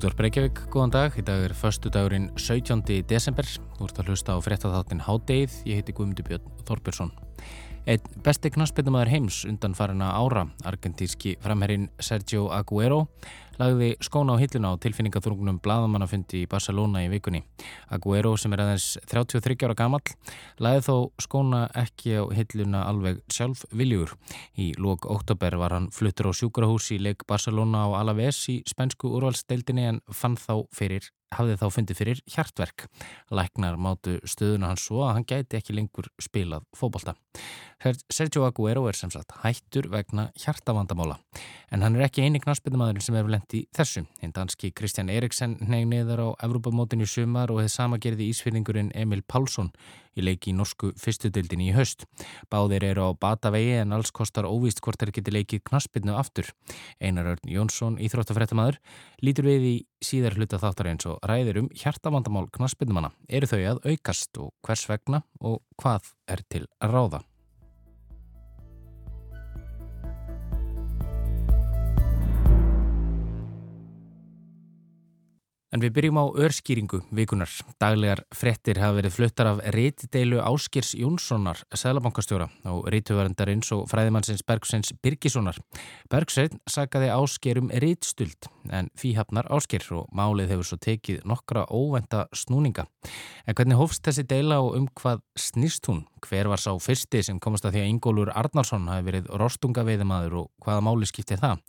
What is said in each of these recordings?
Útvar Breykjavík, góðan dag. Í dag er förstu dagurinn 17. desember. Þú ert að hlusta á fréttatháttin Hádeið. Ég heiti Guðmundur Björn Þorbjörnsson. Einn besti knastbyttumæður heims undan farina ára, argentíski framherrin Sergio Agüero, lagði skóna á hilluna á tilfinningaþrungunum bladamannafundi í Barcelona í vikunni. Agüero sem er aðeins 33 ára gammal, lagði þó skóna ekki á hilluna alveg sjálf viljur. Í lók óttabær var hann fluttur á sjúkrahús í leik Barcelona á Alaves í spensku úrvalsteildinni en fann þá fyrir hafði þá fundið fyrir hjartverk. Læknar mátu stöðuna hans svo að hann gæti ekki lengur spilað fókbalta. Sergio Agüero er sem sagt hættur vegna hjartavandamála. En hann er ekki eini knarspinnumadurinn sem hefur lendi þessu. Hinn danski Kristjan Eriksen neg neðar á Evrópamótin í sumar og hefði sama gerði ísfyrningurinn Emil Pálsson í leiki í norsku fyrstudildin í höst. Báðir eru á batavegi en alls kostar óvíst hvort þeir geti leikið knarspinnu aftur. Einar Örn Jónsson, íþróttafrættamadur, lítur við í síðar hluta þáttar eins og ræðir um hjartavandamál knarspinnumanna. Eru þau að aukast og hvers vegna og hvað er til að ráða? En við byrjum á örskýringu vikunar. Daglegar frettir hafa verið fluttar af reytideilu Áskirs Jónssonar, sælabankastjóra og reytuvarendarins og fræðimannsins Bergsveins Birgissonar. Bergsvein sagaði Áskirum reytstuld en fíhafnar Áskir og málið hefur svo tekið nokkra óvenda snúninga. En hvernig hófst þessi deila og um hvað snýst hún? Hver var sá fyrsti sem komast að því að Ingólfur Arnarsson hafi verið rostungaveiðamaður og hvaða máli skipti það?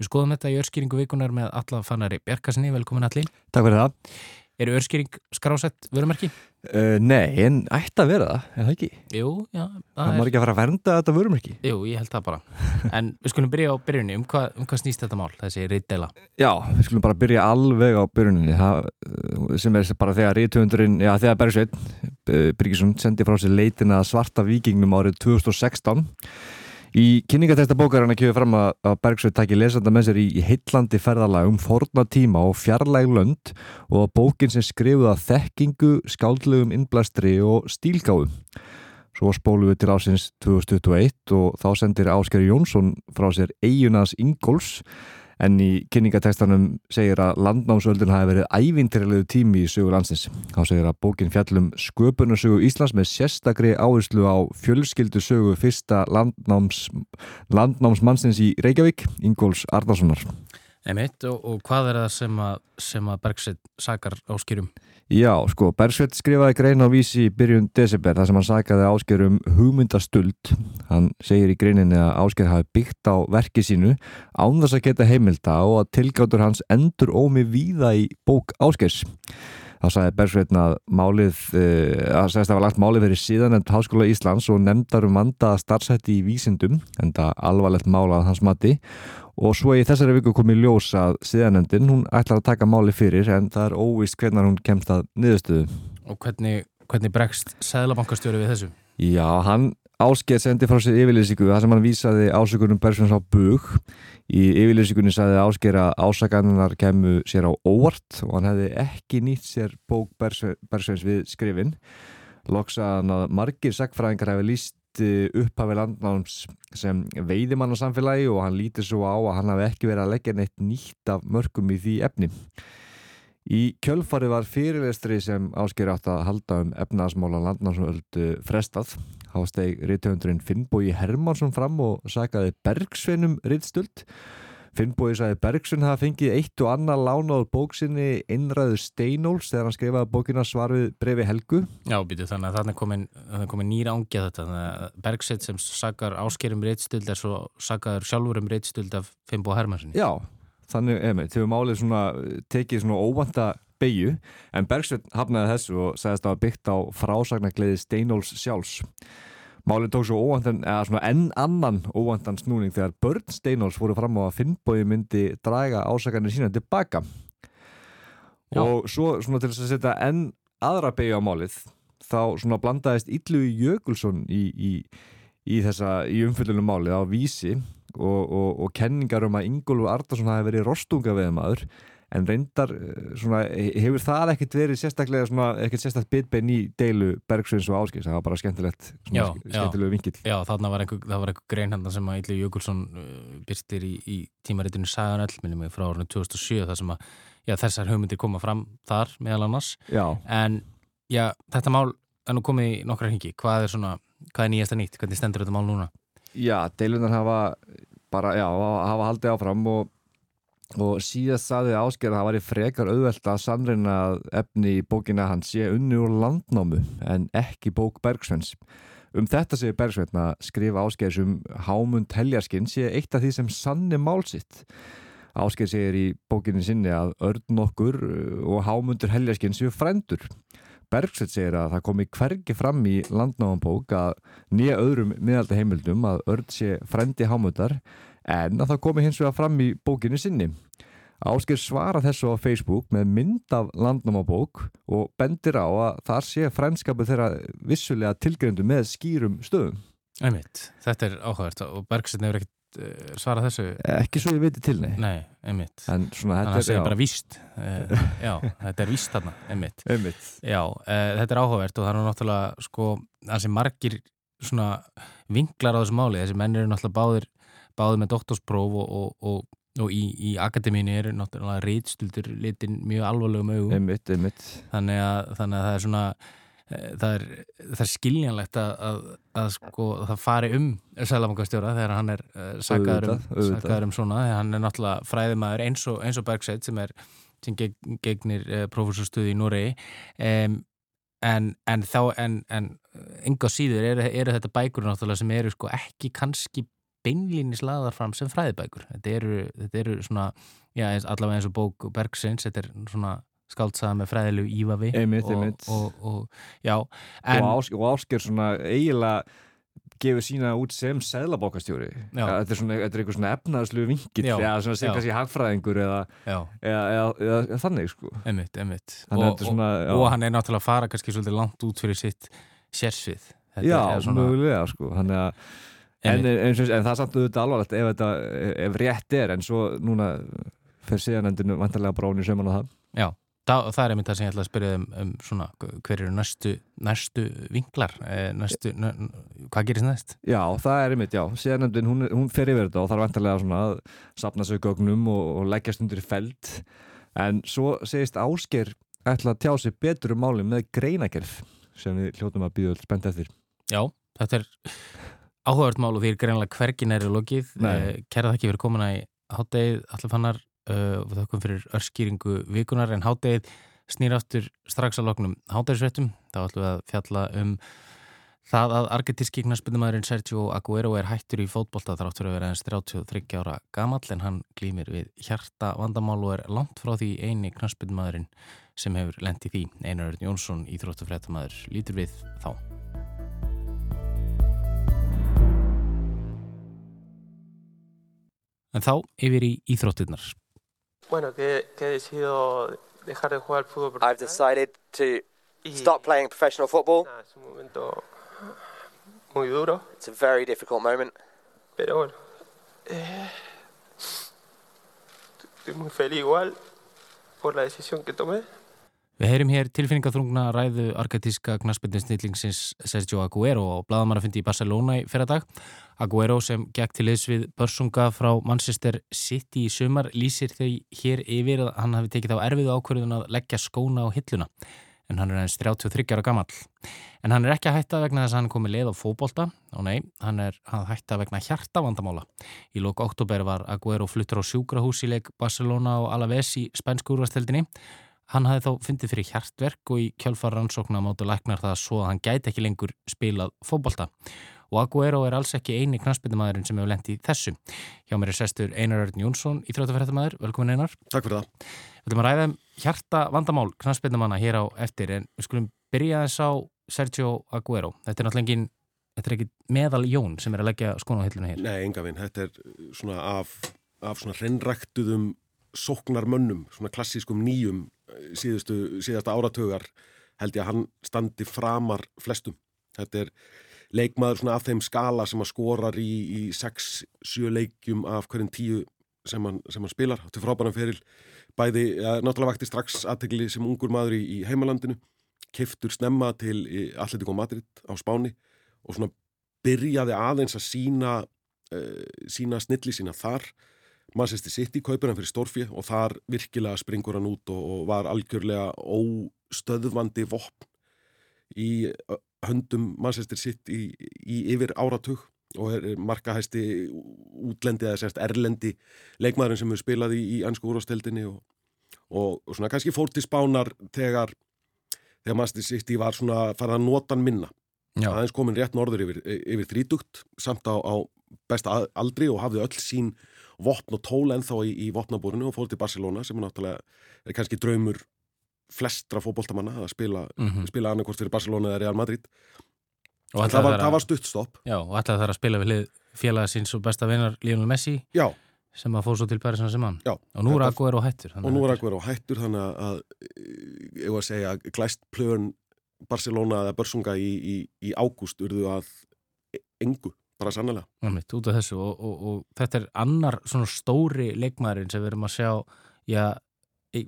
Við skoðum þetta í örskýringu vikunar með alla fannari Bjarkasinni, velkomin allir. Takk fyrir það. Er örskýring skrásett vörumerki? Uh, nei, en ætti að vera það, er það ekki? Jú, já. Það er... má ekki að fara að vernda þetta vörumerki? Jú, ég held það bara. En við skulum byrja á byrjunni, um hvað, um hvað snýst þetta mál, þessi reytdeila? Já, við skulum bara byrja alveg á byrjunni, það sem er bara þegar reytuhundurinn, já þegar Bergsveit, Bríkisson, sendi frá sér leitina svarta vikingnum árið 2016 Í kynningatesta bókarana kjöfum fram að Bergsveit takki lesanda með sér í, í heitlandi ferðalag um forna tíma og fjarlæg lönd og að bókin sem skrifuða þekkingu, skáldlegum innblæstri og stílgáum. Svo spólum við til ásins 2021 og þá sendir Ásker Jónsson frá sér Eyjunas Ingóls en í kynningatekstanum segir að landnámsöldun hafi verið ævintirilegu tími í sögu landsins. Þá segir að bókin fjallum sköpunarsögu Íslands með sérstakri áherslu á fjölskyldu sögu fyrsta landnáms, landnámsmannsins í Reykjavík, Ingóls Arnarssonar. Emitt, og, og hvað er það sem að, að Bergsveit sakar áskýrum? Já, sko, Bergsveit skrifaði grein á vísi í byrjun desember þar sem hann sakaði áskýrum hugmyndastuld. Hann segir í greininni að áskýr hafi byggt á verki sínu án þess að geta heimilda og að tilgáttur hans endur ómi víða í bók áskýrs. Þá sagði Bergsveitin að málið, uh, að segist að það var lagt málið fyrir síðan en Háskóla Íslands og nefndar um vandaða starfsætti í vísindum, en það alvarlegt málað hans mati og svo í þessari viku kom í ljós að síðanendin, hún ætlar að taka máli fyrir en það er óvist hvernig hún kemst að niðurstöðu. Og hvernig, hvernig bregst Sæðlabankastjóri við þessu? Já, hann ásker sendi frá sér yfirlýsingu þar sem hann vísaði ásökunum Bergsveins á bug í yfirlýsingunni sagði ásker að ásakannar kemur sér á óvart og hann hefði ekki nýtt sér bók Bergsveins við skrifin loksaðan að margir sagfræðingar hefði líst upphafi landnáms sem veiðimann á samfélagi og hann lítir svo á að hann hafi ekki verið að leggja neitt nýtt af mörgum í því efni Í kjölfari var fyrirlestri sem ásker átt að halda um efnaðasmála landnámsöldu frestað hásteg rítöfundurinn Finnbói Hermansson fram og sagaði Bergsveinum ríðstöld. Finnbói sagði Bergsvein hafa fengið eitt og annað lánað bóksinni Innræður Steinóls þegar hann skrifaði bókina svarfið brefi Helgu. Já, býtu þannig að þannig komin, komin nýra ángja þetta. Bergsvein sem sagar áskerum ríðstöld er svo sagaður sjálfur um ríðstöld af Finnbói Hermansson. Já, þannig, emi, þegar málið svona, tekið svona óvanda beigju, en Bergsvein hafnaði þessu og sagðist að það byggt á frásagnargleiði Steinóls sjálfs. Málið tók svo óvandan, eða svona enn annan óvandan snúning þegar börn Steinóls fóru fram á að Finnbói myndi draga ásakarnir sína tilbaka. Já. Og svo svona til að setja enn aðra beigja á málið, þá svona blandaðist Yllu Jökulsson í, í, í þessa, í umfyllunum málið á vísi og, og, og kenningar um að Ingólfur Ardarsson hafi verið rostunga við maður en reyndar svona, hefur það ekkert verið sérstaklega svona, ekkert sérstaklega bitbein í deilu Bergsveins og Áskils, það var bara skemmtilegt svona, já, skemmtilegu vinkill. Já, þarna var einhver, það var einhver grein hann sem að Ylvi Jökulsson uh, byrstir í, í tímaritinu Sagan mig, frá árunni 2007 það sem að já, þessar hugmyndir koma fram þar meðal annars. Já, en já, þetta mál er nú komið í nokkra hengi hvað er svona, hvað er nýjasta nýtt? Hvernig stendur þetta mál núna? já deilunar hafa bara, já, hafa haldið áfram og, og síðast saði ásker að það væri frekar auðvelt að sannreina efni í bókina hann sé unni úr landnámu en ekki bók Bergsvens. Um þetta segir Bergsveinn að skrifa ásker sem hámund heljarskinn sé eitt af því sem sanni málsitt. Ásker segir í bókinin sinni að örn okkur og hámundur heljarskinn séu frendur. Bergsveit segir að það komi hvergi fram í landnámanbók að nýja öðrum miðalda heimildum að örn sé frendi hámundar en að það komi hins vegar fram í bókinu sinni. Ásker svara þessu á Facebook með mynd af landnámanbók og bendir á að það sé frendskapu þeirra vissulega tilgreyndu með skýrum stöðum. Einmitt, þetta er áhugavert og Bergstein hefur ekkert uh, svarað þessu Ekki svo ég viti til, nei. Nei, einmitt En svona Þannig að þetta það er, segir bara víst uh, Já, þetta er víst þarna, einmitt einmitt. Já, uh, þetta er áhugavert og það er náttúrulega sko, þessi margir svona vinklar á þessu máli, þessi menn eru náttúrulega báðir báðir með doktorspróf og, og, og, og í, í akademínu eru náttúrulega rítstuldur litin mjög alvarlegum augum. Einmitt, einmitt. þannig að, þannig að það er svona eh, það er, það er skiljanlegt að, að, að sko, það fari um Sælamangastjóra þegar hann er uh, sakaður, um, sakaður um svona þegar hann er náttúrulega fræðimæður eins og, og Bergsveit sem er sem geg, gegnir uh, prófessorstuði í Noregi. Um, en, en þá en, en enga síður eru, eru þetta bækur náttúrulega sem eru sko ekki kannski beinlínis laðar fram sem fræðibækur. Þetta eru, þetta eru svona já, allavega eins og bók Bergsveins þetta er svona skáldsaða með fræðilegu ívafi Einmitt, og, einmitt. og, og, og, ás, og Ásker svona eiginlega gefur sína út sem seðlabókastjóri Já. þetta er svona, þetta er eitthvað svona efnaðslu vingill eða svona sem kannski hagfræðingur eða, eða, eða, eða, þannig sko. Einmitt, einmitt. Og, svona, og, og hann er náttúrulega að fara kannski svolítið langt út fyrir sitt sérsvið. Þetta já, svona, mögulega sko. Þannig að en, en, en, en það er samt auðvitað alvarlegt ef, þetta, ef rétt er en svo núna fer síðanendinu vantarlega bráin í söman á það. Já, það, það er einmitt það sem ég ætla að spyrja um, um svona, hver eru næstu næstu vinklar eh, næstu, næ, hvað gerist næst? Já, það er einmitt, já, síðanendin hún, hún fer yfir þetta og þarf vantarlega svona að sapna sig gögnum og, og leggjast undir feld. En svo segist Ásker ætla að tjá sig betur um máli með greinagerð sem við hljótum að býða spennt eftir. Já, þetta er áhugavert mál og því er greinlega hvergi næri lokið. Nei. eh, Kæra þakki fyrir komuna í háttegið allir fannar uh, og þakkum fyrir örskýringu vikunar en háttegið snýr aftur strax að loknum háttegisvettum þá ætlum við að fjalla um það að argetíski knaspindumæðurinn Sergio Aguero er hættur í fótbolta þrátt fyrir að vera aðeins 33 ára gamall en hann glýmir við hjarta vandamál og er langt frá því eini knaspindumæðurinn sem hefur lent í því. Einar Örn Jónsson, íþróttufréttamaður, lítur við þá En þá yfir í íþróttirnar. Bueno, que, que he decidido dejar de jugar fútbol I've profesional decided to stop playing professional football. nada, es un momento muy duro, It's a very difficult moment, pero bueno, eh, estoy muy feliz igual por la decisión que tomé. Við heyrim hér tilfinningaþrungna ræðu argetíska knaspindinsnýtlingsins Sergio Aguero og bladamara fyndi í Barcelona í fyrradag. Aguero sem gekk til liðs við börsunga frá Manchester City í sumar lýsir þau hér yfir að hann hafi tekið á erfiðu ákvörðun að leggja skóna á hilluna en hann er aðeins 33 ára gamall. En hann er ekki að hætta vegna þess að hann komið leið á fótbolta og nei, hann er að hætta vegna hjartavandamála. Í lók oktober var Aguero fluttur á sjúkrahús í leik Barcelona og Alaves í spænsku úrvasteldinni Hann hafði þá fundið fyrir hjartverk og í kjálfar rannsókna máttu læknar það svo að hann gæti ekki lengur spilað fótbolta. Og Aguero er alls ekki eini knastbyndumæðurinn sem hefur lent í þessu. Hjá mér er sestur Einar Örn Jónsson, íþróttafættamæður. Velkomin Einar. Takk fyrir það. Við ætlum að ræða um hjarta vandamál knastbyndumanna hér á eftir en við skulum byrja þess á Sergio Aguero. Þetta er náttúrulega engin, þetta er ekki meðal Jón sem er að leggja skona á hilluna hér. Nei, sóknarmönnum, svona klassískum nýjum uh, síðustu, síðasta áratugar held ég að hann standi framar flestum. Þetta er leikmaður svona af þeim skala sem að skorar í, í 6-7 leikjum af hverjum tíu sem hann, sem hann spilar. Þetta er frábæran fyrir bæði, ja, náttúrulega vakti strax aðtegli sem ungur maður í, í heimalandinu, kiftur snemma til Atletico Madrid á Spáni og svona byrjaði aðeins að sína, uh, sína snilli sína þar Manchester City kaupir hann fyrir stórfi og þar virkilega springur hann út og, og var algjörlega óstöðvandi vopn í höndum Manchester City í, í yfir áratug og er markahæsti útlendi eða semst erlendi leikmaðurinn sem hefur spilað í, í ansku úrvasteldinni og, og, og svona kannski fór til spánar þegar þegar Manchester City var svona farið að nota hann minna. Aðeins komin rétt norður yfir, yfir þrítugt samt á, á besta aldri og hafði öll sín vopn og tól ennþá í, í vopnabúrinu og fór til Barcelona sem er náttúrulega er kannski draumur flestra fótboltamanna að spila, Mhm. spila annarkvort fyrir Barcelona eða Real Madrid. Og það var, að- það var stuttstopp Já, og ætlaði þar að spila við hlið félaga síns og besta vinnar Lionel Messi já, sem að fór svo til Paris Saint-Germain. Og nú er Aguero hættur þannig og nú er Aguero hættur þannig að ég var að segja glæst plön Barcelona eða Börsunga í, í, í ágúst urðu að engu, bara sannlega Einmitt, út af þessu og, og, og þetta er annar svona stóri leikmaðurinn sem við erum að sjá já, e,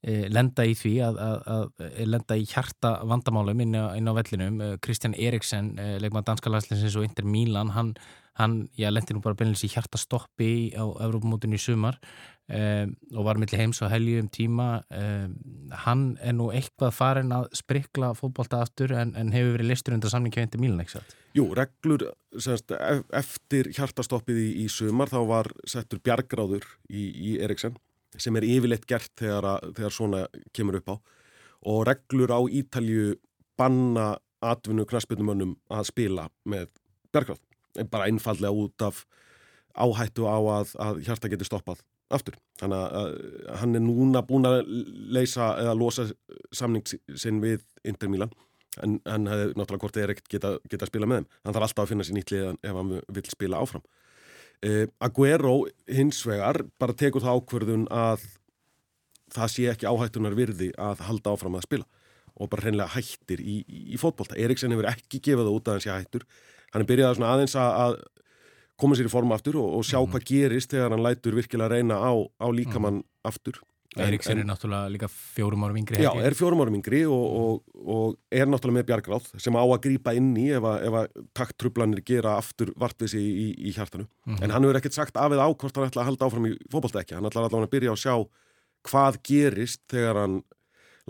e, lenda í því að, að, að e, lenda í hjarta vandamálum inn á, inn á vellinum. Kristján Eriksen, e, leikmaður danska landslinsins og Inter Milan, hann, hann já, lendi nú bara beinleins í hjarta stoppi á Evrópumótinu í sumar e, og var milli heims og helju um tíma. E, hann er nú eitthvað farin að sprikla fótbolta aftur en, en hefur verið listur undir Inter Milan, ekki satt? Jú, reglur semst, ef- eftir hjartastoppið í, í sumar þá var settur bjargráður í, í Eriksen sem er yfirleitt gert þegar, að, þegar svona kemur upp á. Og reglur á Ítalju banna atvinnu knaspinumönnum að spila með bjargráð bara einfallega út af áhættu á að, að hjarta geti stoppað aftur. Þannig að hann er núna búin að leysa eða losa samning sinn við Inter Milan en hann hefði náttúrulega hvort eða ekkert geta, geta að spila með þeim. Hann þarf alltaf að finna sér nýtt lið ef hann vil spila áfram. Uh, Aguero hins vegar bara tekur það ákverðun að það sé ekki áhættunar virði að halda áfram að spila og bara hreinlega hættir í, í, í fótbolta. Eriksen hefur ekki gefið það út að hann sé hættur. Hann er byrjað aðeins að, að koma sér í forma aftur og, og sjá hvað gerist þegar hann lætur virkilega reyna á, á líkamann aftur. En- Eriksen en- er náttúrulega líka fjórum árum yngri Já, er fjórum árum yngri og, og, og er náttúrulega með bjargráð sem á að grípa inn í ef að, að takttrublanir gera aftur vartvísi í, í, í hjartanu. Mhm. En hann hefur ekkert sagt af eða á hvort hann ætla að halda áfram í fótbolta ekki. Hann ætla að byrja að sjá hvað gerist þegar hann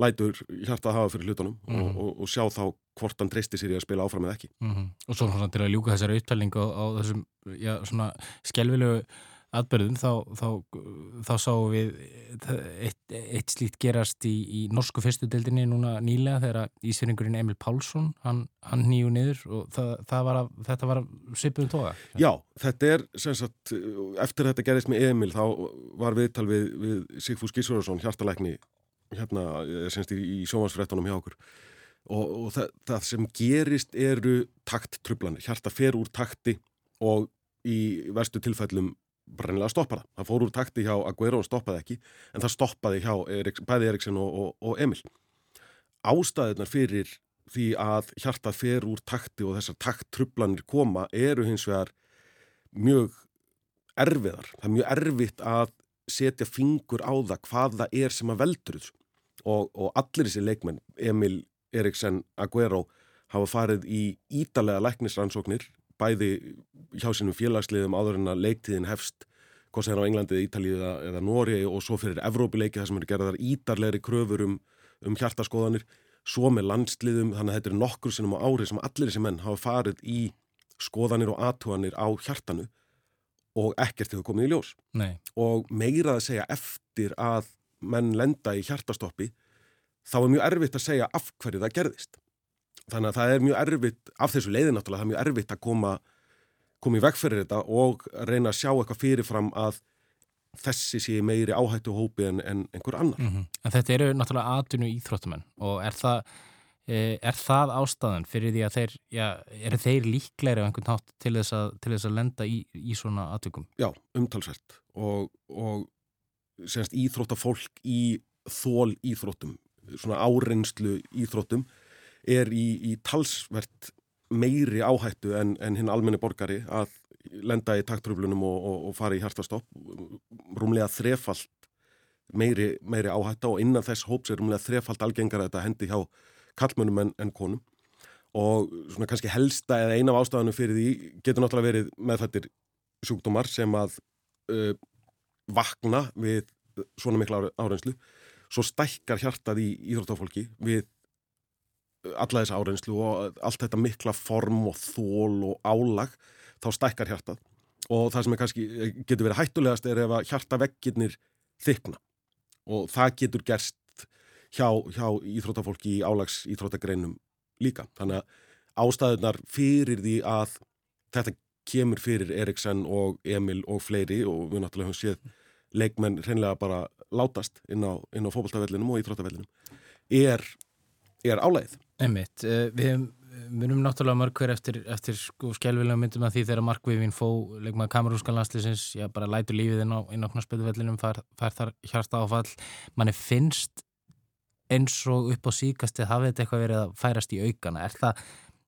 lætur hjartað hafa fyrir hlutunum Mhm. og, og, og sjá þá hvort hann treysti sér í að spila áfram eða ekki. Mhm. og svo svona til að ljúka þessari upptælingu á, á þessum já, svona skelvilegu atbyrðum þá, þá, þá sáum við eitt, eitt slíkt gerast í, í norsku fyrstu deildinni núna nýlega þegar ísverjingurinn Emil Pálsson hann, hann nýju niður og það, það var að, þetta var svipuðum toga Já, þetta er sem sagt, eftir þetta gerist með Emil þá var viðtal við, við Sigfús Gísurarsson, hjartalækni hérna, sem sagt, í, í sjónvarsfrettunum hjá okkur og, og það, það sem gerist eru takttrublanir, hjarta fer úr takti og í verstu tilfellum brennilega stoppar það. Það fór úr takti hjá Aguero og stoppaði ekki, en það stoppaði hjá Eriks, bæði Eriksen og, og, og Emil. Ástæðunar fyrir því að hjartað fer úr takti og þessar takttrublanir koma eru hins vegar mjög erfiðar. Það er mjög erfitt að setja fingur á það hvað það er sem að veldur þessu. Og, og allir þessi leikmenn, Emil, Eriksen, Aguero, hafa farið í ítalega læknisrannsóknir, bæði hjá sínum félagsliðum áður en að leiktíðin hefst, hvort sem er á Englandi, eða, eða Nóri og svo fyrir Evrópileiki þar sem eru gerðar ítarlegri kröfur um, um hjartaskoðanir, svo með landsliðum, þannig að þetta er nokkur sinnum á ári sem allir þessi menn hafa farið í skoðanir og aðtúanir á hjartanu og ekkert hefur komið í ljós. Nei, og meira að segja eftir að menn lenda í hjartastoppi þá er mjög erfitt að segja af hverju það gerðist. Þannig að það er mjög erfitt, af þessu leiði náttúrulega, það er mjög erfitt að koma, koma í veg fyrir þetta og reyna að sjá eitthvað fyrirfram að þessi sé meiri áhættu hópi en, en einhver annar. mm en þetta eru náttúrulega atvinnu íþróttumenn og er það eh, Er það ástæðan fyrir því að þeir, já, eru þeir líklegri á einhvern hátt til þess að, til þess að lenda í, í svona atvikum? Já, umtalsvert og, og semst íþróttafólk í þól íþróttum, svona áreynslu íþróttum er í, í talsvert meiri áhættu en, en hinn almenni borgari að lenda í taktröflunum og, og, og fara í hjartastopp. Rúmlega þrefalt meiri, meiri áhætta og innan þess hóps er rúmlega þrefalt algengar að þetta hendi hjá kallmönnum en, en konum. Og svona kannski helsta eða eina af ástæðanum fyrir því getur náttúrulega verið meðfættir sjúkdómar sem að uh, vakna við svona mikla áre- áreynslu svo stækkar hjartað í íþróttafólki við alla þessa áreynslu og allt þetta mikla form og þól og álag þá stækkar hjartað. Og það sem kannski getur verið hættulegast er ef að hjartaveggirnir þykna og það getur gerst hjá, hjá íþróttafólki í álags íþróttagreinum líka. Þannig að ástæðunar fyrir því að þetta kemur fyrir Eriksen og Emil og fleiri og við náttúrulega höfum séð leikmenn hreinlega bara látast inn á, á fótboltavellinum og íþróttavellinum er, er álæðið Einmitt, uh, við munum náttúrulega mörg hver eftir, eftir sko skjálfilega myndum að því þegar Markvifin fó leikmaður kamerúskan landslýsins, já bara lætur lífið inn á, á knarsbytuvellinum, fær, fær þar hjarta áfall, manni finnst eins og upp á síkastið hafið þetta eitthvað verið að færast í aukana. Er það,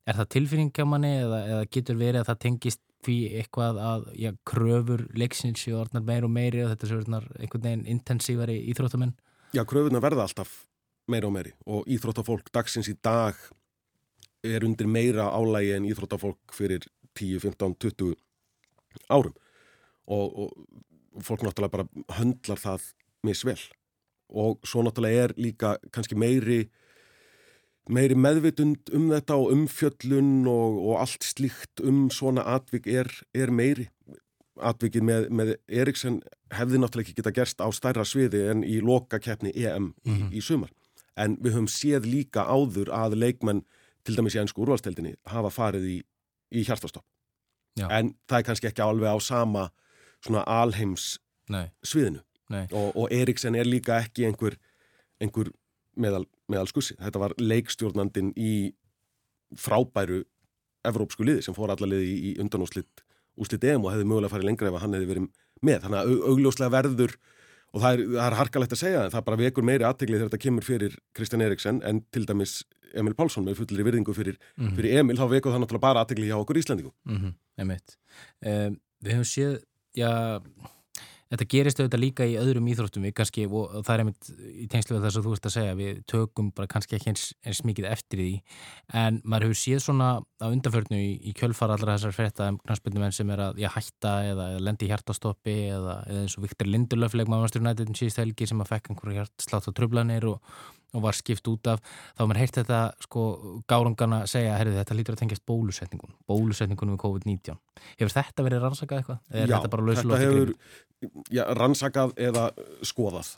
er það tilfinning hjá manni eða, eða getur verið að það tengist því eitthvað að já, kröfur leiksins séu orðnar meir og meiri og þetta séu orðnar einhvern veginn intensívari íþróttamenn? Já, kröfuna verða alltaf meira og meiri og íþróttafólk dagsins í dag er undir meira álægi en íþróttafólk fyrir 10, 15, 20 árum. Og, og fólk náttúrulega bara höndlar það misvel. Og svo náttúrulega er líka kannski meiri meiri meðvitund um þetta og umfjöllun og, og allt slíkt um svona atvik er, er meiri atvikið með, með Eriksen hefði náttúrulega ekki geta gerst á stærra sviði en í loka keppni EM í, í sumar. En við höfum séð líka áður að leikmenn til dæmis í ennsku úrvalsteldinni hafa farið í, í hjartastopp. En það er kannski ekki alveg á sama svona alheims Nei, sviðinu. nei, Og, og Eriksen er líka ekki einhver, einhver meðal, meðal skussi. Þetta var leikstjórnandin í frábæru evrópsku liði sem fór alla liði í, undanúslitt úslit EM og hefði mögulega farið lengra ef hann hefði verið með. Þannig að au- augljóslega verður og það er, það er harkalegt að segja en það bara vekur meiri aðtegli þegar þetta kemur fyrir Kristján Eriksen en til dæmis Emil Pálsson með fullri virðingu fyrir, Mhm. fyrir Emil þá vekur það náttúrulega bara aðtegli hjá okkur Íslandingum. mm -hmm, um, Við höfum séð, já þetta gerist auðvitað líka í öðrum íþróttum. Við kannski, og það er einmitt í tengslu við þess að þú ert að segja, við tökum bara kannski ekki eins, eins mikið eftir því. En maður hefur séð svona á undanförnu í, í kjölfar allra þessar frétta um knarspindumenn sem er að já, hætta eða, eða lendi hjartastoppi eða, eða eins og Viktor Lindelöf leikmaður Master United síðust helgi sem að fekk einhverju hjartslátt og trublanir og, og var skipt út af þá maður heyrt þetta sko gárungana segja, herrðu þetta lítur að tengjast bólusetningun bólusetningunum við COVID-19 hefur þetta verið rannsakað eitthvað? Já, þetta þetta hefur já, rannsakað eða skoðað.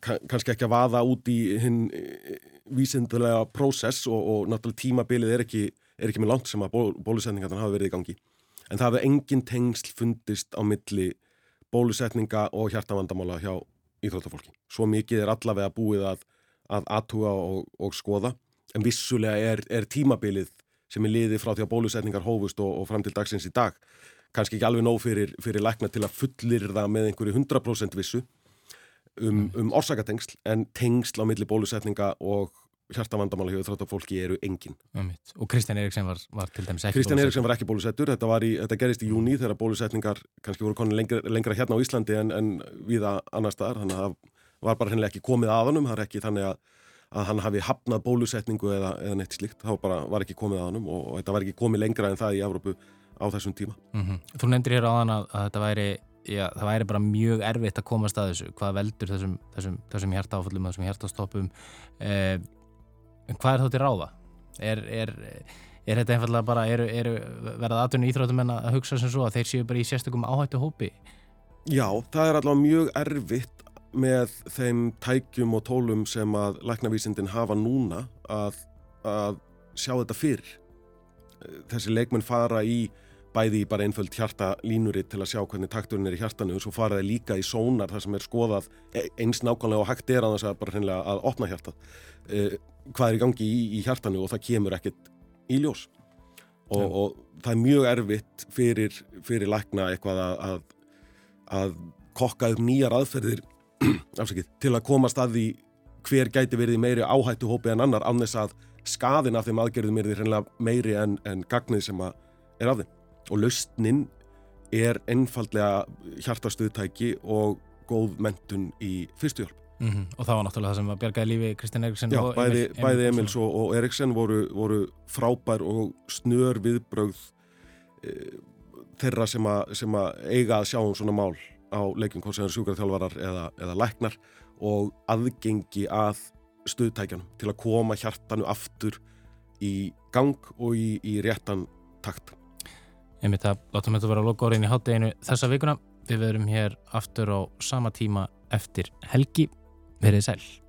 Ka- kannski ekki að vaða út í hinn eh, vísindulega prósess og, og náttúrulega tímabilið er ekki, er ekki með langt sem að ból, bólusetningarna hafa verið í gangi. En það hefur engin tengsl fundist á milli bólusetninga og hjartavandamála hjá íþróttafólki. Svo mikið er allavega búið að, að aðtuga og, og skoða. En vissulega er, er tímabilið sem er liðið frá því að bólusetningar hófust og, og fram til dagsins í dag kannski ekki alveg nóg fyrir, fyrir lækna til að fullir það með einhverju 100% vissu um, um orsakatengsl en tengsl á milli bólusetninga og hjartavandamála hjá þróttafólki eru engin. Og Kristján Eriksen var, var til dæmis ekki Kristján. Eriksson var ekki bólusettur, þetta, var í, þetta gerist í júni þegar bólusetningar kannski voru konin lengra, lengra hérna á Íslandi en, en viða annar staðar, þannig að var bara hennilega ekki komið að honum, það er ekki þannig að, að hann hafi hafnað bólusetningu eða, eða neitt slíkt, var bara var ekki komið að honum og, og þetta var ekki komið lengra en það í Evrópu á þessum tíma. Mhm. Þú nefndir hér áðan að, að þetta væri já, það væri bara mjög erfitt að komast að þessu hvað veldur þessum, þessum, þessum hjartaáföllum þessum hjartastoppum eh, en hvað er þá til ráða? Er, er, er þetta einfallega bara eru, eru verða atvinni íþróttumenn að hugsa sem svo að þeir séu bara í sérstökum áhættu hópi? Já, það er allavega mjög erfitt með þeim tækjum og tólum sem að læknavísindin hafa núna að, að sjá þetta fyrir. Þessi leikmenn fara í bæði í bara einföld hjarta línuritt til að sjá hvernig takturinn er í hjartanu og svo fara þeir líka í sónar þar sem er skoðað e- eins nákvæmlega og hægt er að þess að bara hreinlega að opna hjartað. Eh, hvað er í gangi í, í hjartanu og það kemur ekkert í ljós. Og, og það er mjög erfitt fyrir, fyrir lækna eitthvað að, að, að kokka upp nýjar aðferðir afsakið, til að komast að því hver gæti verið meiri áhættu hópi en annar án þess að skaðin af þeim aðgerðum er því hreinlega meiri en, en gagnið sem er af þeim. Og lausnin er einfaldlega hjartastuðtæki og góð mentun í fyrstuhjálp. Mm og það var náttúrulega það sem að bjargaði lífi Kristján Eriksen Já, og bæði, Emil, bæði Emils og, og Eriksen voru, voru frábær og snör viðbrögð e, þeirra sem að, sem að eiga að sjá um svona mál á leikjum hvort sem er sjúkraþjálfarar eða, eða læknar og aðgengi að stuðtækjanum til að koma hjartanu aftur í gang og í, í réttan takt. Einmitt að látum þetta vera að loka orðin í hátteginu þessa vikuna. Við verum hér aftur á sama tíma eftir helgi. Verið sæl.